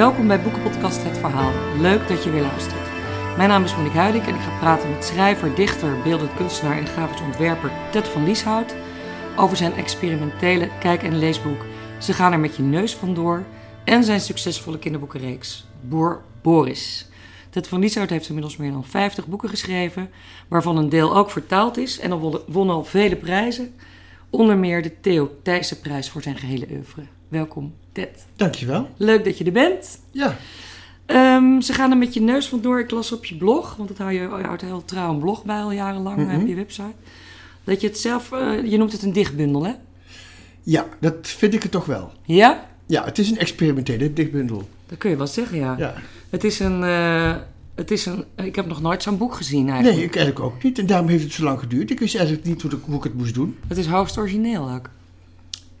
Welkom bij Boekenpodcast Het Verhaal. Leuk dat je weer luistert. Mijn naam is Monique Huidik en ik ga praten met schrijver, dichter, beeldend kunstenaar en grafisch ontwerper Ted van Lieshout over zijn experimentele kijk- en leesboek Ze gaan er met je neus vandoor en zijn succesvolle kinderboekenreeks Boer Boris. Ted van Lieshout heeft inmiddels meer dan 50 boeken geschreven, waarvan een deel ook vertaald is en al won al vele prijzen, onder meer de Theo Thijssenprijs voor zijn gehele oeuvre. Welkom, Ted. Dankjewel. Leuk dat je er bent. Ja. Ehm, ze gaan er met je neus vandoor. Ik las op je blog, want dat hou je, je houdt heel trouw een blog bij al jarenlang Mhm. op je website. Dat je het zelf, eh, je noemt het een dichtbundel, hè? Ja, dat vind ik het toch wel. Ja? Ja, het is een experimentele dichtbundel. Dat kun je wel zeggen, ja. Ja. Het is een, eh, het is een, ik heb nog nooit zo'n boek gezien eigenlijk. Nee, ik eigenlijk ook niet. En daarom heeft het zo lang geduurd. Ik wist eigenlijk niet hoe ik het moest doen. Het is hoogst origineel ook.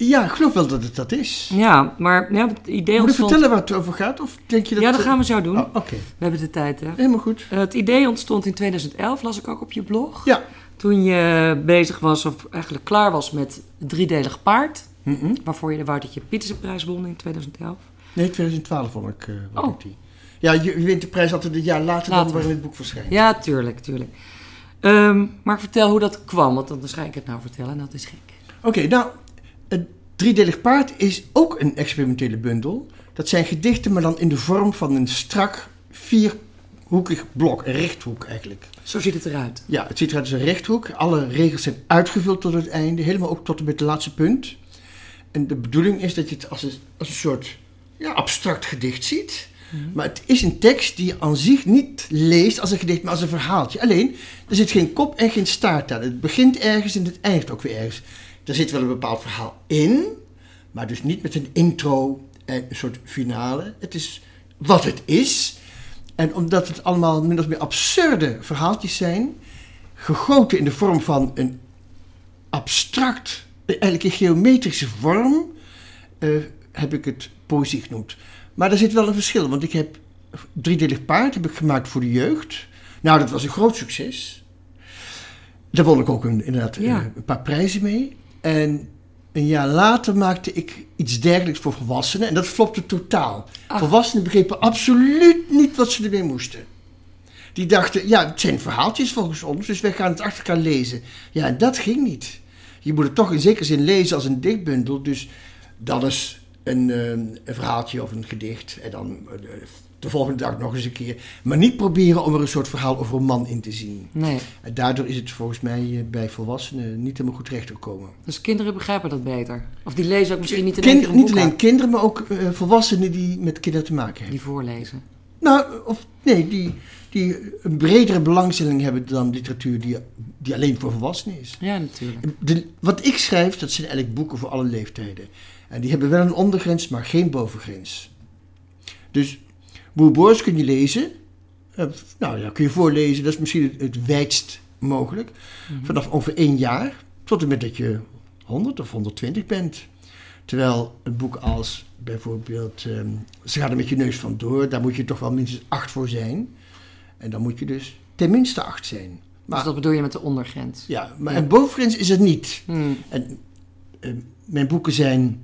Ja, ik geloof wel dat het dat is. Ja, maar ja, het idee Moet ik ontstond... vertellen waar het over gaat? Of denk je dat... Ja, dat gaan we zo doen. Oh, Oké, We hebben de tijd, hè? helemaal goed. Het idee ontstond in 2011, las ik ook op je blog. Ja. Toen je bezig was, of eigenlijk klaar was met het driedelig paard. Mhm. Waarvoor je de Woutertje Pietersenprijs won in 2011. Nee, 2012 vond ik, eh won Oh. ik die. Ja, je, je wint de prijs altijd een jaar later, Later. dan waarin het boek verschijnt. Ja, tuurlijk, tuurlijk. Ehm, maar vertel hoe dat kwam, want dan ga ik het nou vertellen en dat is gek. Oké, nou, driedelig paard is ook een experimentele bundel. Dat zijn gedichten, maar dan in de vorm van een strak vierhoekig blok, een rechthoek eigenlijk. Zo ziet het eruit. Ja, het ziet eruit als een rechthoek. Alle regels zijn uitgevuld tot het einde, helemaal ook tot en met het laatste punt. En de bedoeling is dat je het als een, als een soort ja, abstract gedicht ziet. Maar het is een tekst die je aan zich niet leest als een gedicht, maar als een verhaaltje. Alleen, er zit geen kop en geen staart aan. Het begint ergens en het eindigt ook weer ergens. Er zit wel een bepaald verhaal in, maar dus niet met een intro en een soort finale. Het is wat het is. En omdat het allemaal min of meer absurde verhaaltjes zijn, gegoten in de vorm van een abstract, eigenlijk een geometrische vorm, eh, heb ik het poëzie genoemd. Maar er zit wel een verschil, want ik heb Driedelig Paard heb ik gemaakt voor de jeugd. Nou, dat was een groot succes. Daar won ik ook een, inderdaad Ja. eh, een paar prijzen mee. En een jaar later maakte ik iets dergelijks voor volwassenen. En dat flopte totaal. Ach. Volwassenen begrepen absoluut niet wat ze ermee moesten. Die dachten, ja, het zijn verhaaltjes volgens ons, dus wij gaan het achter elkaar lezen. Ja, en dat ging niet. Je moet het toch in zekere zin lezen als een dichtbundel. Dus dat is een, eh, een verhaaltje of een gedicht. En dan eh, de volgende dag nog eens een keer. Maar niet proberen om er een soort verhaal over een man in te zien. Nee, En daardoor is het volgens mij eh, bij volwassenen niet helemaal goed terechtgekomen. dus kinderen begrijpen dat beter. Of die lezen ook misschien niet in één Kind, keer een niet alleen uit, kinderen, maar ook eh, volwassenen die met kinderen te maken hebben. die voorlezen. Nou, of nee, die, die een bredere belangstelling hebben dan literatuur die, die alleen voor volwassenen is. Ja, natuurlijk. De, wat ik schrijf, dat zijn eigenlijk boeken voor alle leeftijden. En die hebben wel een ondergrens, maar geen bovengrens. Dus Boer Boris kun je lezen. Eh, nou ja, kun je voorlezen. Dat is misschien het, het wijdst mogelijk. Vanaf ongeveer één jaar tot en met dat je 100 of 120 bent. Terwijl een boek als bijvoorbeeld ehm, Ze gaan er met je neus vandoor, daar moet je toch wel minstens acht voor zijn. En dan moet je dus tenminste acht zijn. Maar, Dus dat bedoel je met de ondergrens. ja, maar Ja. een bovengrens is het niet. Hmm. En eh, mijn boeken zijn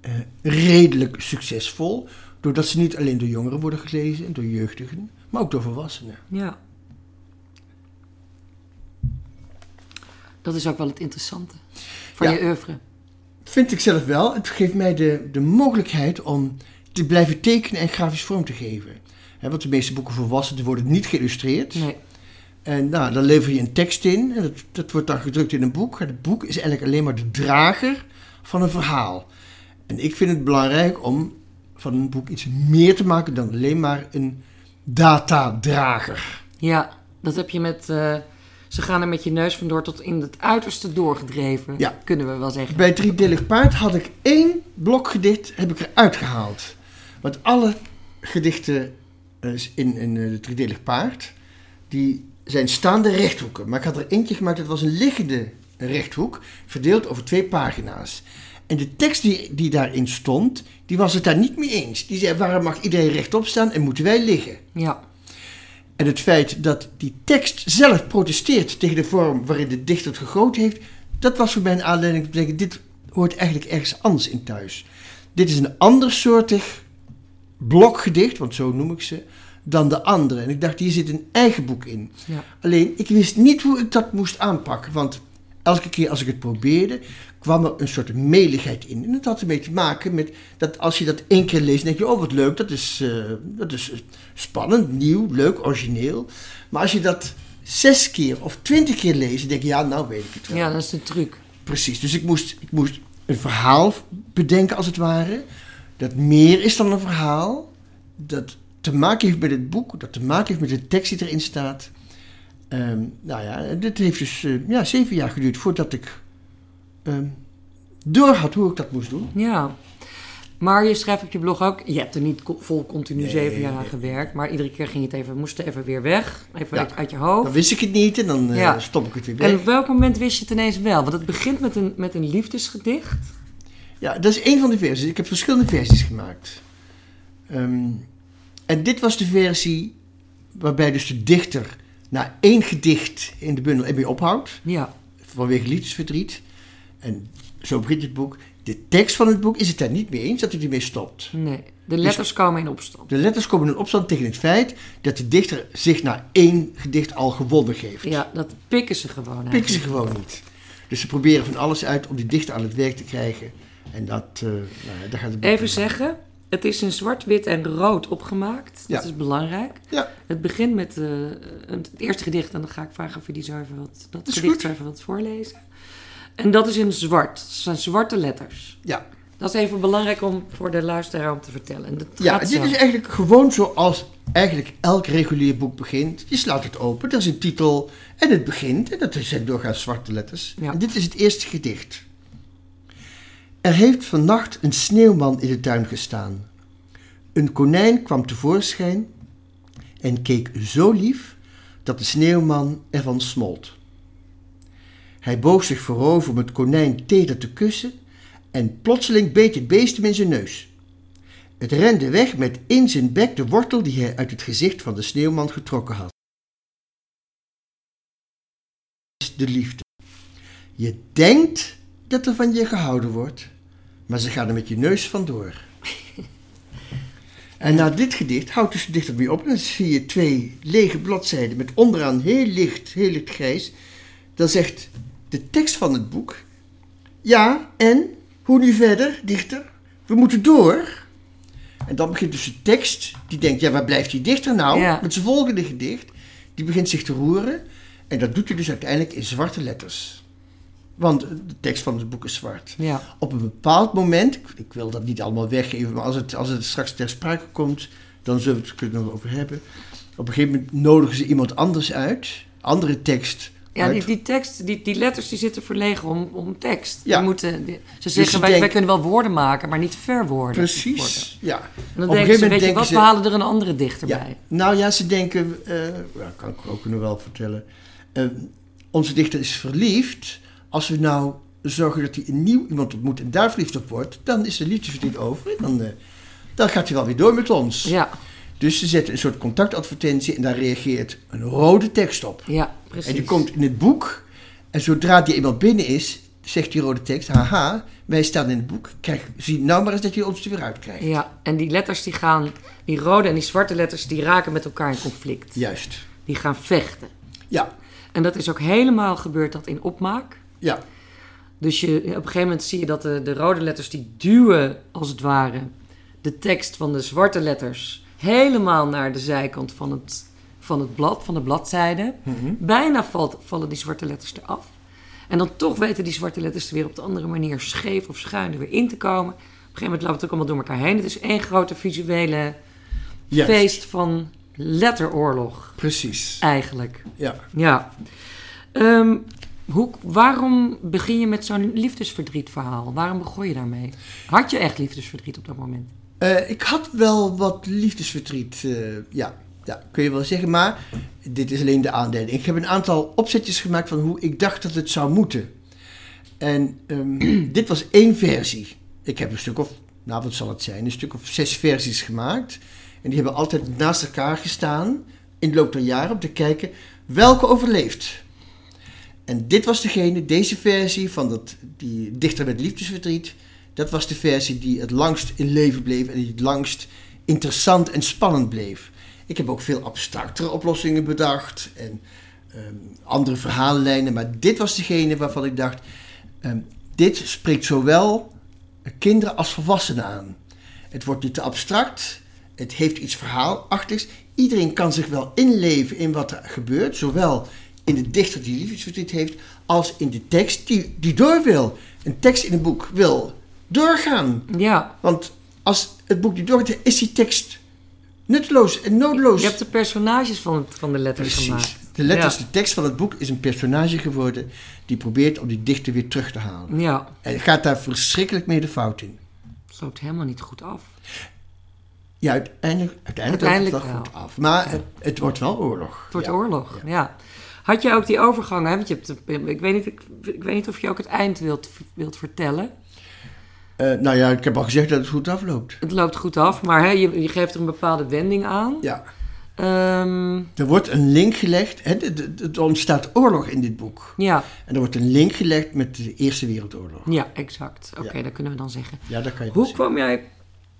eh, redelijk succesvol, doordat ze niet alleen door jongeren worden gelezen en door jeugdigen, maar ook door volwassenen. Ja. Dat is ook wel het interessante van Ja. je oeuvre. Vind ik zelf wel. Het geeft mij de, de mogelijkheid om te blijven tekenen en grafisch vorm te geven. Want de meeste boeken voor volwassenen worden niet geïllustreerd. Nee. En nou, dan lever je een tekst in en dat, dat wordt dan gedrukt in een boek. En het boek is eigenlijk alleen maar de drager van een verhaal. En ik vind het belangrijk om van een boek iets meer te maken dan alleen maar een datadrager. Ja, dat heb je met... eh, ze gaan er met je neus vandoor tot in het uiterste doorgedreven. Ja. Kunnen we wel zeggen. Bij Driedelig Paard had ik één blokgedicht heb ik eruit gehaald. Want alle gedichten eh, in, in eh, het Driedelig Paard, die zijn staande rechthoeken. Maar ik had er eentje gemaakt, dat was een liggende rechthoek, verdeeld over twee pagina's. En de tekst die, die daarin stond, die was het daar niet mee eens. Die zei, waarom mag iedereen rechtop staan en moeten wij liggen? Ja. En het feit dat die tekst zelf protesteert tegen de vorm waarin de dichter het gegoten heeft, dat was voor mij een aanleiding om te denken, dit hoort eigenlijk ergens anders in thuis. Dit is een andersoortig blokgedicht, want zo noem ik ze, dan de andere. En ik dacht, hier zit een eigen boek in. Ja. Alleen, ik wist niet hoe ik dat moest aanpakken. Want elke keer als ik het probeerde, kwam er een soort meligheid in. En dat had ermee te maken met dat als je dat één keer leest, denk je, oh wat leuk, dat is, eh, dat is spannend, nieuw, leuk, origineel. Maar als je dat zes keer of twintig keer leest, denk je, ja, nou weet ik het wel. ja, dat is de truc. Precies, dus ik moest, ik moest een verhaal bedenken als het ware. Dat meer is dan een verhaal. Dat te maken heeft met het boek. Dat te maken heeft met de tekst die erin staat. Ehm, nou ja, dit heeft dus eh, ja, zeven jaar geduurd voordat ik ehm door had hoe ik dat moest doen. Ja. Maar je schrijft op je blog ook, je hebt er niet vol continu Nee, zeven jaar aan nee. gewerkt, maar iedere keer ging het even, moest het even weer weg, even Ja. uit, je hoofd. Dan wist ik het niet en dan eh, stop ik het weer weg. En op welk moment wist je het ineens wel? Want het begint met een, met een liefdesgedicht. Ja, dat is één van de versies. Ik heb verschillende versies gemaakt. Ehm, en dit was de versie waarbij dus de dichter na één gedicht in de bundel ermee ophoudt. Ja, vanwege liefdesverdriet. En zo begint het boek. De tekst van het boek is het daar niet mee eens dat hij ermee stopt. nee. De letters komen in opstand. De letters komen in opstand tegen het feit dat de dichter zich na één gedicht al gewonnen geeft. Ja, dat pikken ze gewoon Pikken ze gewoon niet. Dus ze proberen van alles uit om die dichter aan het werk te krijgen. En dat, eh nou ja, daar gaat het boek Even in. zeggen, het is in zwart, wit en rood opgemaakt. Dat Ja. is belangrijk. Ja, Het begint met eh, het eerste gedicht en dan ga ik vragen of je die zo even wat, dat gedicht zo even wat voorlezen. En dat is in zwart. Dat zijn zwarte letters. ja. Dat is even belangrijk om voor de luisteraar om te vertellen. En dat ja dit zo. is eigenlijk gewoon zoals eigenlijk elk regulier boek begint. Je slaat het open, er is een titel en het begint. En dat zijn doorgaans zwarte letters. Ja. En dit is het eerste gedicht. Er heeft vannacht een sneeuwman in de tuin gestaan. Een konijn kwam tevoorschijn en keek zo lief dat de sneeuwman ervan smolt. Hij boog zich voorover om het konijn teder te kussen en plotseling beet het beest hem in zijn neus. Het rende weg met in zijn bek de wortel die hij uit het gezicht van de sneeuwman getrokken had. De liefde. Je denkt dat er van je gehouden wordt, maar ze gaan er met je neus vandoor. En na dit gedicht houdt dus de dichter weer op en dan zie je twee lege bladzijden met onderaan heel licht, heel licht grijs. Dan zegt de tekst van het boek, ja en, hoe nu verder, dichter? We moeten door. En dan begint dus de tekst, die denkt, ja, waar blijft die dichter nou? Ja. Met zijn volgende gedicht, die begint zich te roeren. En dat doet hij dus uiteindelijk in zwarte letters. Want de tekst van het boek is zwart. Ja. Op een bepaald moment, ik- wil dat niet allemaal weggeven, maar als het, als het straks ter sprake komt, dan zullen we het er nog over hebben. Op een gegeven moment nodigen ze iemand anders uit, andere tekst. Ja, die, die tekst, die, die letters die zitten verlegen om, om tekst. Ja. Die moeten, die- ze zeggen, ze wij, wij kunnen wel woorden maken, maar niet verwoorden. Precies, ja. En Op dan een denken ze, weet je denken wat, ze- we halen er een andere dichter Ja, bij. nou ja, ze denken, ja, kan ik ook nog wel vertellen. Eh, onze dichter is verliefd. Als we nou zorgen dat hij een nieuw iemand ontmoet en daar verliefd op wordt, dan is de liefdesverdriet over. En dan, eh, dan gaat hij wel weer door met ons. Ja, Dus ze zetten een soort contactadvertentie en daar reageert een rode tekst op. ja, precies. En die komt in het boek. En zodra die eenmaal binnen is, zegt die rode tekst: Haha, wij staan in het boek. Krijg, zie nou maar eens dat je ons er weer uit krijgt. Ja, en die letters die gaan, die rode en die zwarte letters, die raken met elkaar in conflict. Juist. Die gaan vechten. Ja, En dat is ook helemaal gebeurd dat in opmaak. ja, Dus je, op een gegeven moment zie je dat de, de rode letters die duwen, als het ware, de tekst van de zwarte letters helemaal naar de zijkant van het, van het blad, van de bladzijde. Bijna valt, vallen die zwarte letters eraf. En dan toch weten die zwarte letters er weer op de andere manier scheef of schuin er weer in te komen. Op een gegeven moment loopt het ook allemaal door elkaar heen. Het is één grote visuele juist. feest van letteroorlog, Precies. eigenlijk. Ja. Ja. Ehm, hoe, waarom begin je met zo'n liefdesverdrietverhaal? Waarom begon je daarmee? Had je echt liefdesverdriet op dat moment? Eh, ik had wel wat liefdesverdriet, eh, ja, ja, kun je wel zeggen. Maar dit is alleen de aanleiding. Ik heb een aantal opzetjes gemaakt van hoe ik dacht dat het zou moeten. En ehm, dit was één versie. Ik heb een stuk of, nou wat zal het zijn, een stuk of zes versies gemaakt. En die hebben altijd naast elkaar gestaan in de loop der jaren om te kijken welke overleeft. En dit was degene, deze versie van dat, die dichter met liefdesverdriet. Dat was de versie die het langst in leven bleef en die het langst interessant en spannend bleef. Ik heb ook veel abstractere oplossingen bedacht en ehm, andere verhaallijnen, maar dit was degene waarvan ik dacht: ehm, dit spreekt zowel kinderen als volwassenen aan. Het wordt niet te abstract, het heeft iets verhaalachtigs. Iedereen kan zich wel inleven in wat er gebeurt, zowel in de dichter die liefdesverdriet heeft, als in de tekst die, die door wil. Een tekst in een boek wil doorgaan. Ja. Want als het boek niet doorgaat, is die tekst nutteloos en nodeloos. Je hebt de personages van, het, van de letters Precies. gemaakt. De letters, Ja. de tekst van het boek is een personage geworden die probeert om die dichter weer terug te halen. Ja, En gaat daar verschrikkelijk mee de fout in. het loopt helemaal niet goed af. Ja, uiteindelijk, uiteindelijk, Uiteindelijk loopt het wel goed af. Maar het, het wordt wel oorlog. Het wordt Ja. oorlog, ja. Had je ook die overgang, hè? Want je hebt, ik, weet niet, ik, ik weet niet of je ook het eind wilt, wilt vertellen. Eh, nou ja, ik heb al gezegd dat het goed afloopt. Het loopt goed af, maar hè, je, je geeft er een bepaalde wending aan. Ja. Ehm, Er wordt een link gelegd. Hè, Er ontstaat oorlog in dit boek. ja, En er wordt een link gelegd met de Eerste Wereldoorlog. ja, exact. Oké, Ja. dat kunnen we dan zeggen. Ja, dat kan je Hoe zeggen. kwam, jij,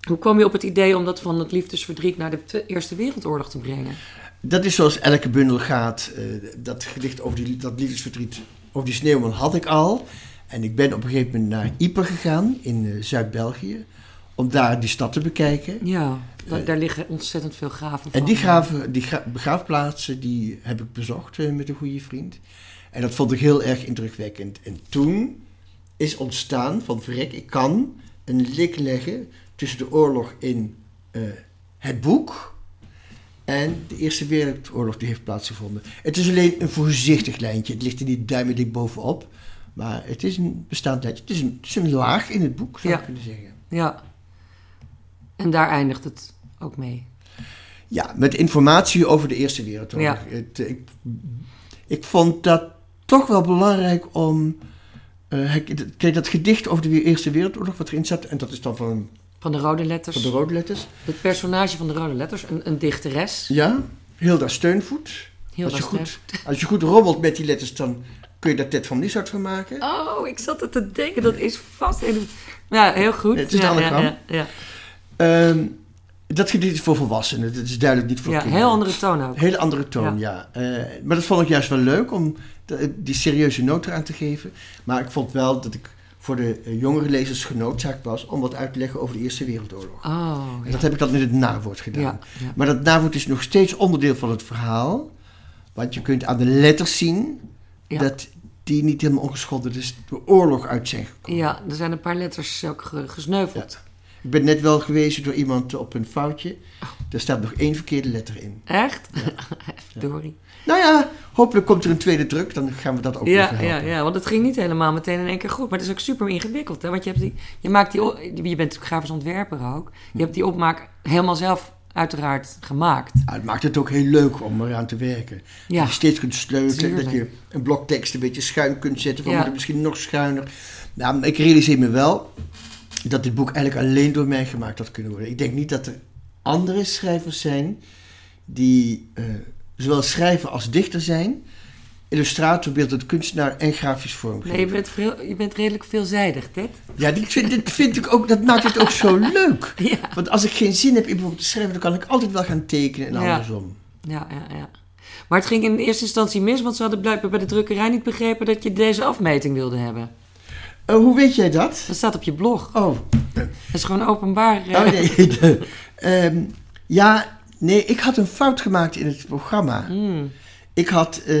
hoe kwam je op het idee om dat van het liefdesverdriet naar de Eerste Wereldoorlog te brengen? Dat is zoals elke bundel gaat. Eh, dat gedicht over die, dat liefdesverdriet over die sneeuwman had ik al. En ik ben op een gegeven moment naar Yper gegaan in eh, Zuid-België. Om daar die stad te bekijken. Ja, Eh, daar liggen ontzettend veel graven van. En die, graven, die gra- begraafplaatsen die heb ik bezocht eh, met een goede vriend. En dat vond ik heel erg indrukwekkend. En toen is ontstaan van verrek, ik kan een link leggen tussen de oorlog in het boek en de Eerste Wereldoorlog die heeft plaatsgevonden. Het is alleen een voorzichtig lijntje. Het ligt er niet duimendik bovenop. Maar het is een bestaand. Het is een, het is een laag in het boek, zou Ja. ik kunnen zeggen. Ja. En daar eindigt het ook mee. Ja, met informatie over de Eerste Wereldoorlog. Ja. Het, ik, ik vond dat toch wel belangrijk om. het- kijk, dat gedicht over de Eerste Wereldoorlog, wat erin zat, en dat is dan van, Van de rode letters. van de rode letters. Het personage van de rode letters, een, een dichteres. Ja, Hilda Steunvoet. Heel als, je goed, als je goed rommelt met die letters, dan kun je daar Ted van Lieshout van maken. Oh, ik zat er te denken, dat is vast. een- Ja, heel goed. Het is ja, een ja, anagram. ja, ja. Ehm, dat gedicht is voor volwassenen, dat is duidelijk niet voor Ja, kinderen. heel andere toon ook. Hele andere toon, ja. Eh, maar dat vond ik juist wel leuk om de- die serieuze noot eraan te geven. Maar ik vond wel dat ik voor de eh, jongere lezers genoodzaakt was om wat uit te leggen over de Eerste Wereldoorlog. Oh, En ja. dat heb ik dan in het nawoord gedaan. Ja, ja. Maar dat nawoord is nog steeds onderdeel van het verhaal. Want je kunt aan de letters zien Ja. dat die niet helemaal ongeschonden dus de oorlog uit zijn gekomen. Ja, er zijn een paar letters ook ge- gesneuveld. Ik ben net wel gewezen door iemand op een foutje. Er staat nog één verkeerde letter in. Echt? Verdorie. Nou ja, hopelijk komt er een tweede druk. Dan gaan we dat ook Ja, ja, ja, want het ging niet helemaal meteen in één keer goed. Maar het is ook super ingewikkeld. Hè? Want je, hebt die, je maakt die... Je bent natuurlijk grafisch ontwerper ook. Je hebt die opmaak helemaal zelf uiteraard gemaakt. Ah, het maakt het ook heel leuk om eraan te werken. Ja. Dat je steeds kunt sleutelen, dat je een blok tekst een beetje schuin kunt zetten. Van Ja. misschien nog schuiner. Nou, ik realiseer me wel dat dit boek eigenlijk alleen door mij gemaakt had kunnen worden. Ik denk niet dat er andere schrijvers zijn die eh, zowel schrijver als dichter zijn. Illustrator, beeldend kunstenaar en grafisch vormgever. Nee, je bent, je bent redelijk veelzijdig, Ted. Ja, dit vind, dit vind ik ook, dat maakt het ook zo leuk. Ja. Want als ik geen zin heb in bijvoorbeeld te schrijven, dan kan ik altijd wel gaan tekenen en Ja. andersom. Ja, ja, ja. Maar het ging in eerste instantie mis, want ze hadden blijkbaar bij de drukkerij niet begrepen dat je deze afmeting wilde hebben. Eh, hoe weet jij dat? Dat staat op je blog. Oh, Dat is gewoon openbaar. eh, oh nee. ehm, ja, nee, ik had een fout gemaakt in het programma. mm, Ik had eh,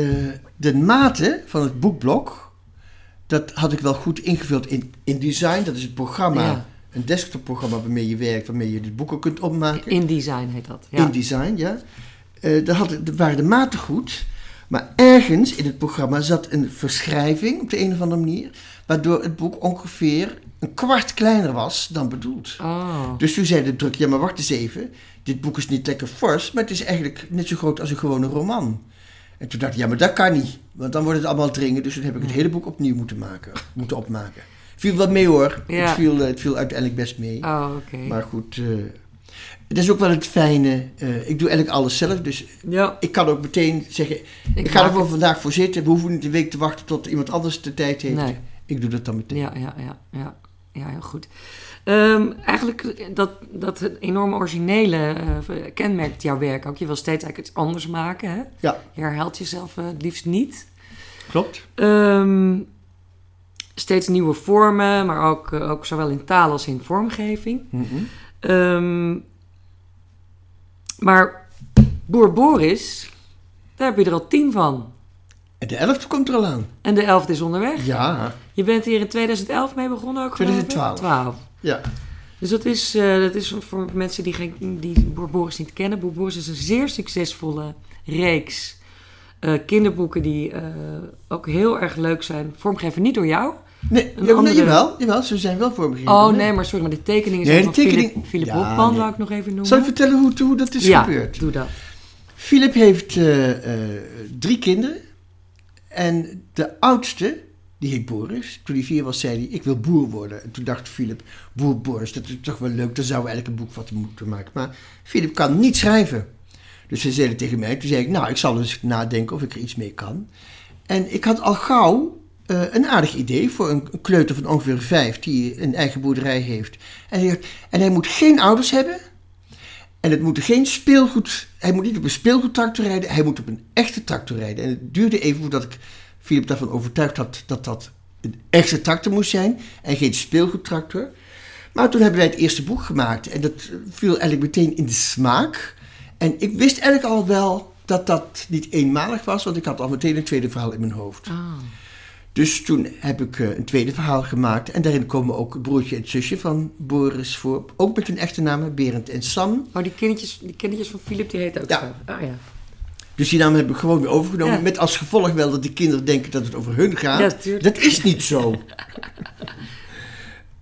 de maten van het boekblok, dat had ik wel goed ingevuld in InDesign. Dat is het programma, Ja. een desktopprogramma waarmee je werkt, waarmee je de boeken kunt opmaken. InDesign heet dat. Ja. InDesign, ja. Eh, daar, had, daar waren de maten goed. Maar ergens in het programma zat een verschrijving op de een of andere manier, waardoor het boek ongeveer een kwart kleiner was dan bedoeld. Oh. Dus toen zei de druk, ja maar wacht eens even, dit boek is niet lekker fors, maar het is eigenlijk net zo groot als een gewone roman. En toen dacht ik, ja maar dat kan niet, want dan wordt het allemaal dringen, dus toen heb ik het hele boek opnieuw moeten, maken, moeten opmaken. Viel wel mee hoor, Ja. het, viel, eh, het viel uiteindelijk best mee. Oh. Maar goed, eh, het is ook wel het fijne, eh, ik doe eigenlijk alles zelf, dus Ja. ik kan ook meteen zeggen, ik, ga er het. vandaag voor zitten, we hoeven niet een week te wachten tot iemand anders de tijd heeft. Nee. Ik doe dat dan meteen. Ja, ja, ja, ja. Ja, heel goed. Ehm, eigenlijk, dat, dat het enorme originele eh, kenmerkt jouw werk ook. Je wil steeds eigenlijk iets anders maken, hè? Ja, Je herhaalt jezelf eh, het liefst niet. klopt. Ehm, steeds nieuwe vormen, maar ook, eh, ook zowel in taal als in vormgeving. Mhm. Ehm, maar Boer Boris, daar heb je er al tien van. En de elfde komt er al aan. En de elfde is onderweg. Ja, Je bent hier in 2011 mee begonnen ook, geloof ik? 2012. 12. ja. Dus dat is, eh, dat is voor mensen die, geen, die Boer Boris niet kennen. Boer Boris is een zeer succesvolle reeks eh, kinderboeken die eh, ook heel erg leuk zijn. Vormgegeven niet door jou. Nee, ja, andere- nee jawel, jawel, ze zijn wel vormgegeven. Oh nee, maar sorry, maar de tekeningen Nee, zijn de van tekening- Philip, Philip Ja, Hofman, nee. wou ik nog even noemen. Zal ik vertellen hoe, hoe dat is ja, gebeurd? doe dat. Philip heeft drie kinderen. En de oudste, die heet Boris. Toen hij vier was, zei hij, ik wil boer worden. En toen dacht Philip, boer Boris, dat is toch wel leuk. Daar zouden we een boek van moeten maken. Maar Philip kan niet schrijven. Dus hij zei het tegen mij. Toen zei ik, nou, ik zal eens nadenken of ik er iets mee kan. En ik had al gauw eh, een aardig idee voor een, kleuter van ongeveer vijf... die een eigen boerderij heeft. En hij, en hij moet geen ouders hebben... En het moet geen speelgoed. Hij moet niet op een speelgoedtractor rijden. Hij moet op een echte tractor rijden. En het duurde even voordat ik Philip daarvan overtuigd had dat dat een echte tractor moest zijn. En geen speelgoedtractor. Maar toen hebben wij het eerste boek gemaakt. En dat viel eigenlijk meteen in de smaak. En ik wist eigenlijk al wel dat dat niet eenmalig was. Want ik had al meteen een tweede verhaal in mijn hoofd. Ah. Dus toen heb ik eh, een tweede verhaal gemaakt. En daarin komen ook het broertje en het zusje van Boris voor. Ook met hun echte namen, Berend en Sam. Oh, die kindertjes, die kindertjes van Philip, die heet ook Ja. zo. Ah ja. Dus die naam heb ik gewoon weer overgenomen. Ja. Met als gevolg wel dat de kinderen denken dat het over hun gaat. Ja, dat is niet zo.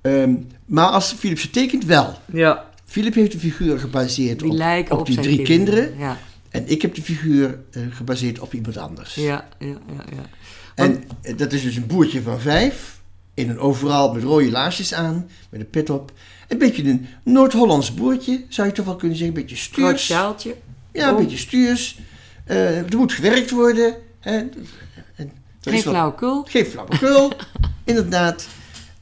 Ehm, maar als Philip ze tekent, wel. Ja, Philip heeft de figuur gebaseerd die op, op, op, die drie kinderen. Ja, En ik heb de figuur eh, gebaseerd op iemand anders. ja, ja, ja. ja. En dat is dus een boertje van vijf. In een overal met rode laarsjes aan. Met een pet op. Een beetje een Noord-Hollands boertje, zou je toch wel kunnen zeggen. Een beetje stuurs. sjaaltje. Ja, een beetje stuurs. Eh, er moet gewerkt worden. Hè. Dat Geen flauwekul. Geen flauwekul, inderdaad.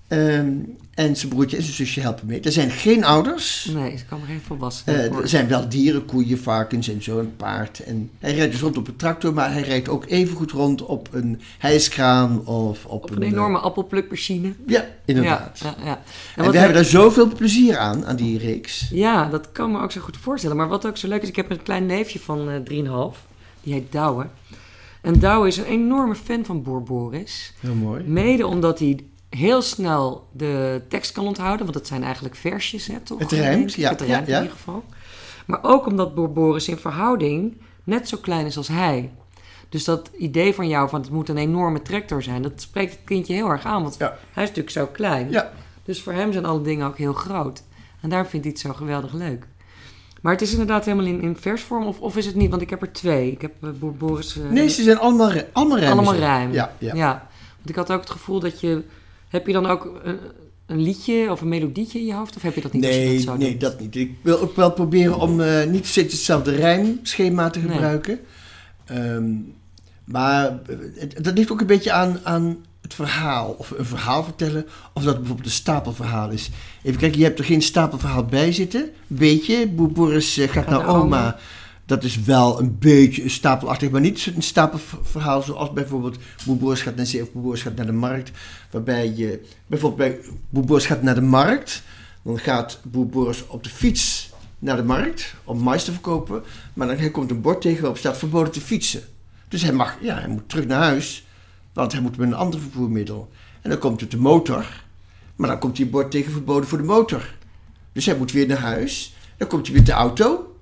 Ehm, en zijn broertje en zijn zusje helpen mee. Er zijn geen ouders. Nee, ze kan er geen volwassenen Eh, er zijn wel dieren, koeien, varkens en zo, een paard. En hij rijdt dus rond op een tractor, maar hij rijdt ook even goed rond op een hijskraan of op, Op een enorme appelplukmachine. eh, ja, inderdaad. Ja, ja, ja. En, we hebben daar zoveel plezier aan, aan die reeks. Ja, dat kan me ook zo goed voorstellen. Maar wat ook zo leuk is, ik heb een klein neefje van eh 3,5. Die heet Douwe. En Douwe is een enorme fan van Boer Boris. Heel mooi. Mede omdat hij heel snel de tekst kan onthouden. Want het zijn eigenlijk versjes, hè, toch? Het ik. ja, Het ja, ja. in ieder geval. Maar ook omdat Boer Boris in verhouding net zo klein is als hij. Dus dat idee van jou van het moet een enorme tractor zijn... dat spreekt het kindje heel erg aan. Want Ja. hij is natuurlijk zo klein. Ja, Dus voor hem zijn alle dingen ook heel groot. En daar vindt hij het zo geweldig leuk. Maar het is inderdaad helemaal in, in versvorm, of, of is het niet? Want ik heb er twee. Ik heb eh, Boris... eh, nee, ze zijn allemaal, allemaal rijm. allemaal rijm. Ja, ja. Want ik had ook het gevoel dat je... Heb je dan ook een, een liedje of een melodietje in je hoofd? Of heb je dat niet Nee, dat zo nee, dat niet. Ik wil ook wel proberen om eh, niet steeds hetzelfde rijmschema te Nee. gebruiken. Ehm, maar eh, het, dat ligt ook een beetje aan, aan het verhaal. Of een verhaal vertellen, of dat bijvoorbeeld een stapelverhaal is. Even kijken, je hebt er geen stapelverhaal bij zitten. Beetje, Boer Boris eh, gaat naar naar oma. oma. Dat is wel een beetje een stapelachtig, maar niet een stapelverhaal zoals bijvoorbeeld Boer Boris gaat naar zee of Boer Boris gaat naar de markt. Waarbij je, bijvoorbeeld bij Boer Boris gaat naar de markt, dan gaat Boer Boris op de fiets naar de markt om mais te verkopen. Maar dan komt een bord tegen waarop staat verboden te fietsen. Dus hij, mag, ja, hij moet terug naar huis, want hij moet met een ander vervoermiddel. En dan komt het de motor, maar dan komt hij bord tegen verboden voor de motor. Dus hij moet weer naar huis, dan komt hij met de auto.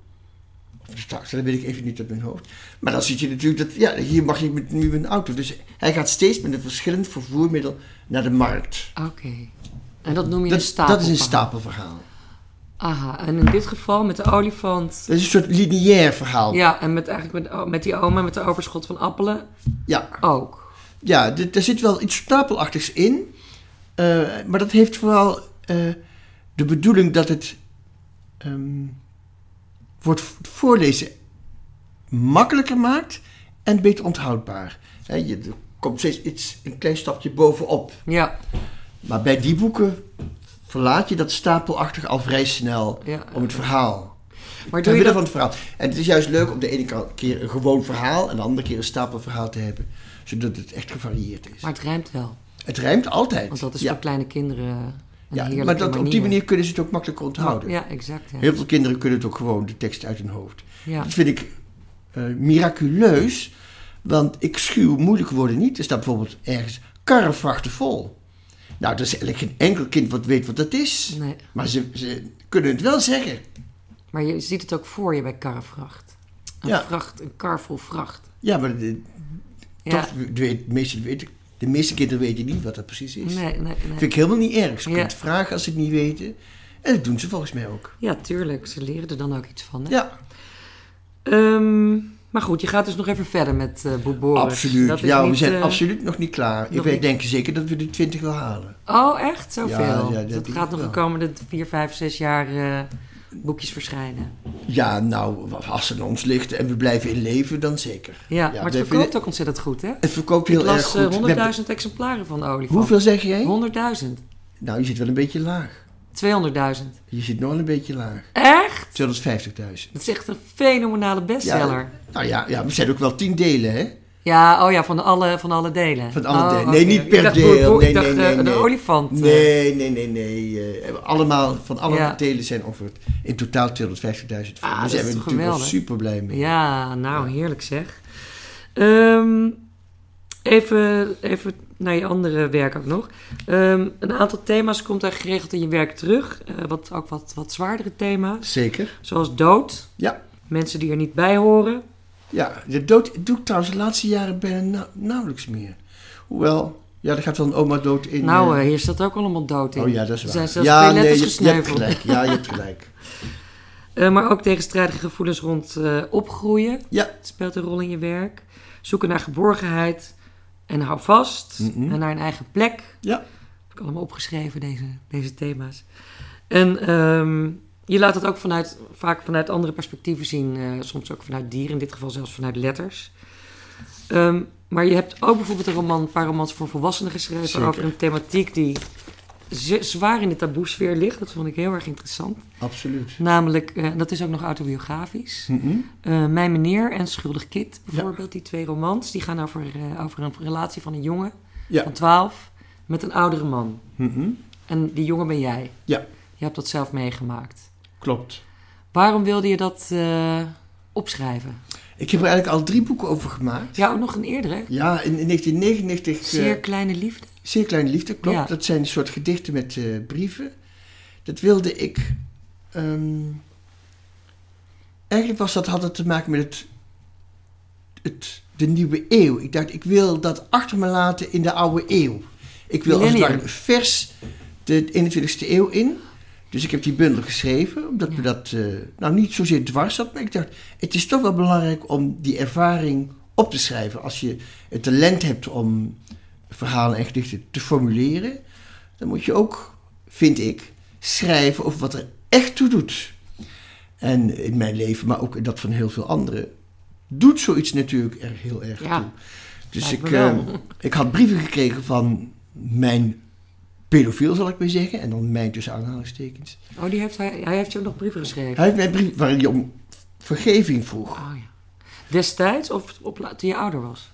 Of de taxi, dat weet ik even niet uit mijn hoofd. Maar dan zit je natuurlijk dat, ja, hier mag je met, nu met een auto. Dus hij gaat steeds met een verschillend vervoermiddel naar de markt. Oké. En dat noem je een Dat, stapel. dat is een stapelverhaal. Aha. En in dit geval met de olifant... Dat is een soort lineair verhaal. Ja, en met, eigenlijk met, met die oma met de overschot van appelen Ja. ook. Ja, er zit wel iets stapelachtigs in. eh, maar dat heeft vooral eh, de bedoeling dat het ehm, het voorlezen makkelijker maakt en beter onthoudbaar. Je, er komt steeds iets, een klein stapje bovenop. Ja. Maar bij die boeken verlaat je dat stapelachtig al vrij snel Ja. om het verhaal. Maar doe je dat... van het verhaal. En het is juist leuk om de ene keer een gewoon verhaal en de andere keer een stapelverhaal te hebben. Zodat het echt gevarieerd is. Maar het rijmt wel. het rijmt altijd. Want dat is ja. voor kleine kinderen ja, maar dat, op die manier kunnen ze het ook makkelijker onthouden. Ja, exact. Ja. Heel veel kinderen kunnen het ook gewoon de tekst uit hun hoofd. Ja. Dat vind ik eh, miraculeus, want ik schuw moeilijke woorden niet. Er staat bijvoorbeeld ergens karrevrachten vol. Nou, er is eigenlijk geen enkel kind wat weet wat dat is. Nee. Maar ze, ze kunnen het wel zeggen. Maar je ziet het ook voor je bij karrevracht. Een Ja. vracht, een kar vol vracht. Ja, maar de, Ja. toch, de, meeste, de meeste kinderen weten niet wat dat precies is. Nee, nee, nee. Vind ik helemaal niet erg. Ze Ja. kunnen het vragen als ze het niet weten. En dat doen ze volgens mij ook. Ja, tuurlijk. Ze leren er dan ook iets van. Hè? Ja, Ehm, maar goed, je gaat dus nog even verder met Boris. absoluut. Dat Ja, we zijn eh, absoluut nog niet klaar. nog niet- denken zeker dat we de 20 wel halen. Oh, echt? Zoveel? Ja, ja, dat dat denk ik gaat nog de komende vier, vijf, zes jaar eh, boekjes verschijnen. Ja, nou, als het aan ons ligt en we blijven in leven, dan zeker. Ja, Ja, maar het verkoopt vinden- ook ontzettend goed, hè? Het verkoopt Ik heel erg goed. eh, We hebben- 100.000 exemplaren van de olifant. Hoeveel zeg jij? 100.000. Nou, je zit wel een beetje laag. 200.000. Je zit nog een beetje laag. Echt? 250.000. Dat is echt een fenomenale bestseller. Nou ja, ja, we zijn ook wel tien delen, hè? Ja, oh ja, van alle, van alle delen. Van alle Oh, delen. Nee, niet per dacht, deel. Nee, ik dacht, nee, nee, de nee. olifant. eh. Nee, nee, nee, nee. eh, allemaal, van alle Ja. delen zijn ongeveer in totaal 250.000. Ah, Daar zijn we natuurlijk wel super blij mee. Ja, nou, heerlijk zeg. Ehm, even, even naar je andere werk ook nog. Ehm, een aantal thema's komt daar geregeld in je werk terug. Eh, wat, ook wat, wat zwaardere thema's. Zeker. Zoals dood. Ja. Mensen die er niet bij horen. Ja, de dood doe ik trouwens de laatste jaren bijna nau- nauwelijks meer. Hoewel, ja, er gaat wel een oma dood in. nou, eh, hier staat ook allemaal dood in. oh ja, dat is Er waar. zijn zelfs ja, twee letters je, je hebt gesneuveld. gelijk. Ja, je hebt gelijk. Eh, maar ook tegenstrijdige gevoelens rond eh, opgroeien. Ja. speelt een rol in je werk. Zoeken naar geborgenheid en hou vast. Mhm. En naar een eigen plek. Ja. Heb ik allemaal opgeschreven, deze, deze thema's. En ehm, je laat het ook vanuit, vaak vanuit andere perspectieven zien. eh, soms ook vanuit dieren, in dit geval zelfs vanuit letters. Ehm, maar je hebt ook bijvoorbeeld een, roman, een paar romans voor volwassenen geschreven... Zeker. over een thematiek die zwaar in de taboesfeer ligt. Dat vond ik heel erg interessant. Absoluut. Namelijk, eh, dat is ook nog autobiografisch... Eh, Mijn meneer en Schuldig Kid, bijvoorbeeld, die twee romans, die gaan over, over een relatie van een jongen Ja. van 12 met een oudere man. En die jongen ben jij. Ja. Je hebt dat zelf meegemaakt. Klopt. Waarom wilde je dat eh, opschrijven? Ik heb er eigenlijk al drie boeken over gemaakt. Ja, ook nog een eerdere. Ja, in, in 1999... eh, Zeer kleine liefde. Zeer Kleine Liefde, klopt. Ja. Dat zijn een soort gedichten met eh, brieven. Dat wilde ik... ehm, eigenlijk was dat, had het te maken met het, het, de nieuwe eeuw. Ik dacht, ik wil dat achter me laten in de oude eeuw. Ik wil als het ware vers de 21ste eeuw in. Dus ik heb die bundel geschreven, omdat me Ja. dat eh, nou niet zozeer dwars zat. Maar ik dacht, het is toch wel belangrijk om die ervaring op te schrijven. Als je het talent hebt om verhalen en gedichten te formuleren, dan moet je ook, vind ik, schrijven over wat er echt toe doet. En in mijn leven, maar ook in dat van heel veel anderen, doet zoiets natuurlijk er heel erg Ja, toe. Dus ik, me eh, ik had brieven gekregen van mijn pedofiel, zal ik maar zeggen, en dan mijn tussen aanhalingstekens. Oh, die heeft hij, hij heeft je ook nog brieven geschreven. Hij heeft mij brief waarin hij om vergeving vroeg. Oh ja. Destijds of op, toen je ouder was?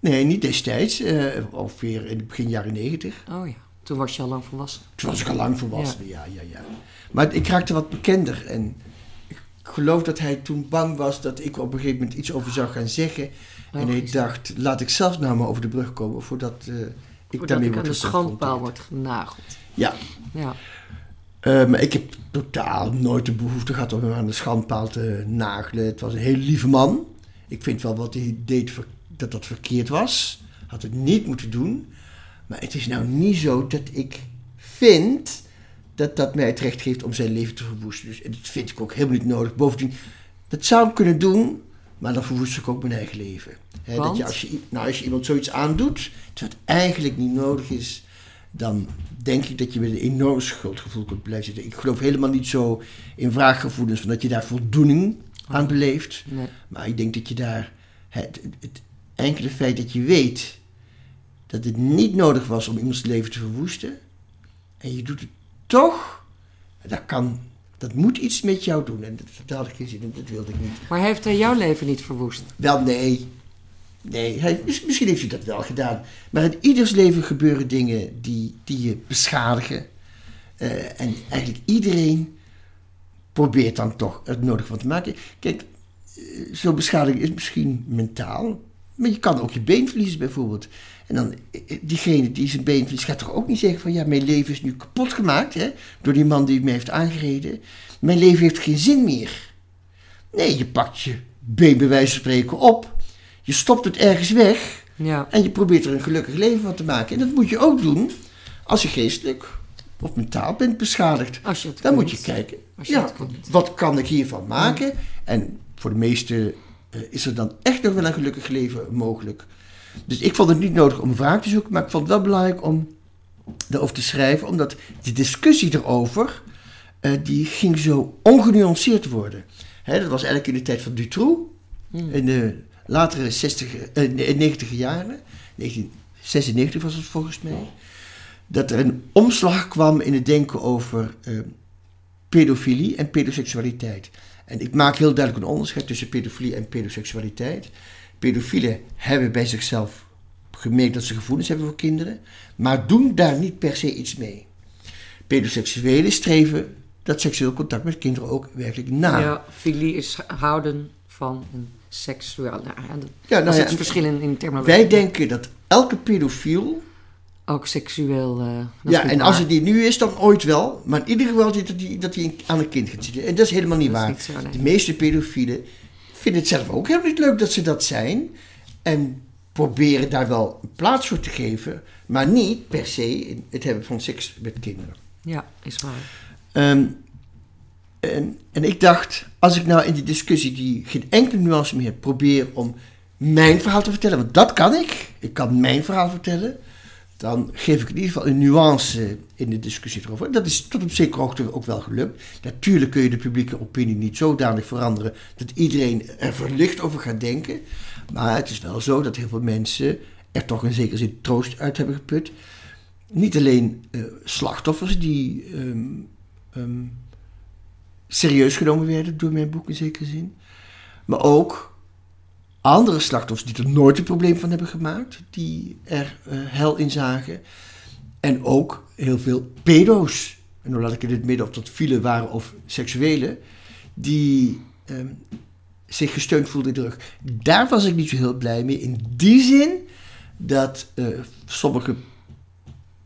Nee, niet destijds, eh, ongeveer in het begin jaren negentig. Oh ja. Toen was je al lang volwassen. Toen was ik al lang volwassen, ja. ja, ja, Maar ik raakte wat bekender en ik geloof dat hij toen bang was dat ik op een gegeven moment iets over zou gaan zeggen. En hij dacht, laat ik zelf nou maar over de brug komen voordat eh, ik Voordat daarmee ik aan de schandpaal wordt genageld. Ja, Ja. eh, maar ik heb totaal nooit de behoefte gehad om hem aan de schandpaal te nagelen. Het was een heel lieve man. Ik vind wel wat hij deed dat dat verkeerd was. Had het niet moeten doen. Maar het is nou niet zo dat ik vind dat dat mij het recht geeft om zijn leven te verwoesten. Dus dat vind ik ook helemaal niet nodig. Bovendien, dat zou ik kunnen doen, maar dan verwoest ik ook mijn eigen leven. Dat je, als, je, nou, als je iemand zoiets aandoet, het eigenlijk niet nodig is, dan denk ik dat je met een enorm schuldgevoel kunt blijven zitten. Ik geloof helemaal niet zo in wraakgevoelens, van dat je daar voldoening aan beleeft. Nee. Maar ik denk dat je daar het, het, het enkele feit dat je weet dat het niet nodig was om iemands leven te verwoesten. En je doet het toch, dat kan, dat moet iets met jou doen. En dat, had ik geen zin in, dat wilde ik niet. Maar heeft hij jouw leven niet verwoest? Wel, nee. Nee, hij, mis- misschien heeft hij dat wel gedaan. Maar in ieders leven gebeuren dingen die, die je beschadigen. Eh, en eigenlijk iedereen probeert dan toch het nodig van te maken. Kijk, eh, zo'n beschadiging is misschien mentaal. Maar je kan ook je been verliezen bijvoorbeeld. En dan, eh, eh, diegene die zijn been verliest, gaat toch ook niet zeggen van... ja, mijn leven is nu kapot gemaakt hè, door die man die me heeft aangereden. Mijn leven heeft geen zin meer. Nee, je pakt je been bij wijze van spreken op. Je stopt het ergens weg. Ja. En je probeert er een gelukkig leven van te maken. En dat moet je ook doen als je geestelijk of mentaal bent beschadigd. Als je het Dan kunt. moet je kijken, Als je ja, het kunt. wat kan ik hiervan maken? En voor de meesten eh, is er dan echt nog wel een gelukkig leven mogelijk. Dus ik vond het niet nodig om een wraak te zoeken, maar ik vond het wel belangrijk om daarover te schrijven, omdat die discussie erover, eh, die ging zo ongenuanceerd worden. Hè, dat was eigenlijk in de tijd van Dutroux, in de latere 60, eh, nee, 90 jaren, 1996 was het volgens mij, dat er een omslag kwam in het denken over eh, pedofilie en pedoseksualiteit. En ik maak heel duidelijk een onderscheid tussen pedofilie en pedoseksualiteit. Pedofielen hebben bij zichzelf gemerkt dat ze gevoelens hebben voor kinderen, maar doen daar niet per se iets mee. Pedoseksuelen streven dat seksueel contact met kinderen ook werkelijk na. Ja, filie is houden van een seksueel... Nou, ja, nou ja, verschil in, in terminologie. Wij denken dat elke pedofiel, Ook seksueel... eh, ja, en waar. als het die nu is, dan ooit wel, maar in ieder geval dat hij dat aan een kind gaat zitten. En dat is helemaal niet Dat waar. niet zo, nee. De meeste pedofielen vinden het zelf ook helemaal niet leuk dat ze dat zijn. En proberen daar wel een plaats voor te geven, maar niet per se in het hebben van seks met kinderen. Ja, is waar. Ehm, en, en ik dacht, als ik nou in die discussie die geen enkele nuance meer heb, probeer om mijn verhaal te vertellen, want dat kan ik, ik kan mijn verhaal vertellen, dan geef ik in ieder geval een nuance in de discussie erover. Dat is tot op zekere hoogte ook wel gelukt. Natuurlijk kun je de publieke opinie niet zodanig veranderen dat iedereen er verlicht over gaat denken. Maar het is wel zo dat heel veel mensen er toch in zekere zin troost uit hebben geput. Niet alleen eh, slachtoffers die ehm, ehm, serieus genomen werden door mijn boek in zekere zin. Maar ook andere slachtoffers die er nooit een probleem van hebben gemaakt, die er eh, hel in zagen. En ook heel veel pedo's, en dan laat ik in het midden of dat file waren of seksuele, die ehm, zich gesteund voelden in de rug. Daar was ik niet zo heel blij mee, in die zin dat eh, sommige